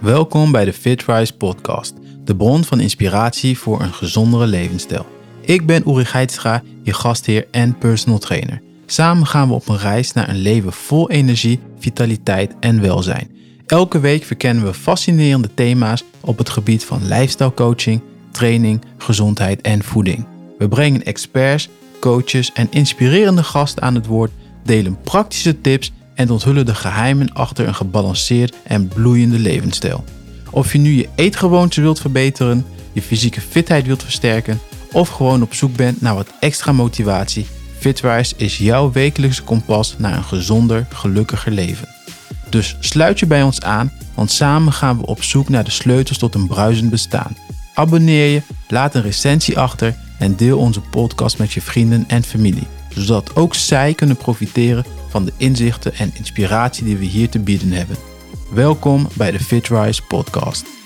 Welkom bij de FitRise podcast, de bron van inspiratie voor een gezondere levensstijl. Ik ben Uri Geitstra, je gastheer en personal trainer. Samen gaan we op een reis naar een leven vol energie, vitaliteit en welzijn. Elke week verkennen we fascinerende thema's op het gebied van lifestyle coaching, training, gezondheid en voeding. We brengen experts, coaches en inspirerende gasten aan het woord, delen praktische tips en onthullen de geheimen achter een gebalanceerd en bloeiende levensstijl. Of je nu je eetgewoonten wilt verbeteren, je fysieke fitheid wilt versterken of gewoon op zoek bent naar wat extra motivatie, Fitwise is jouw wekelijkse kompas naar een gezonder, gelukkiger leven. Dus sluit je bij ons aan, want samen gaan we op zoek naar de sleutels tot een bruisend bestaan. Abonneer je, laat een recensie achter en deel onze podcast met je vrienden en familie, zodat ook zij kunnen profiteren van de inzichten en inspiratie die we hier te bieden hebben. Welkom bij de FitRise podcast.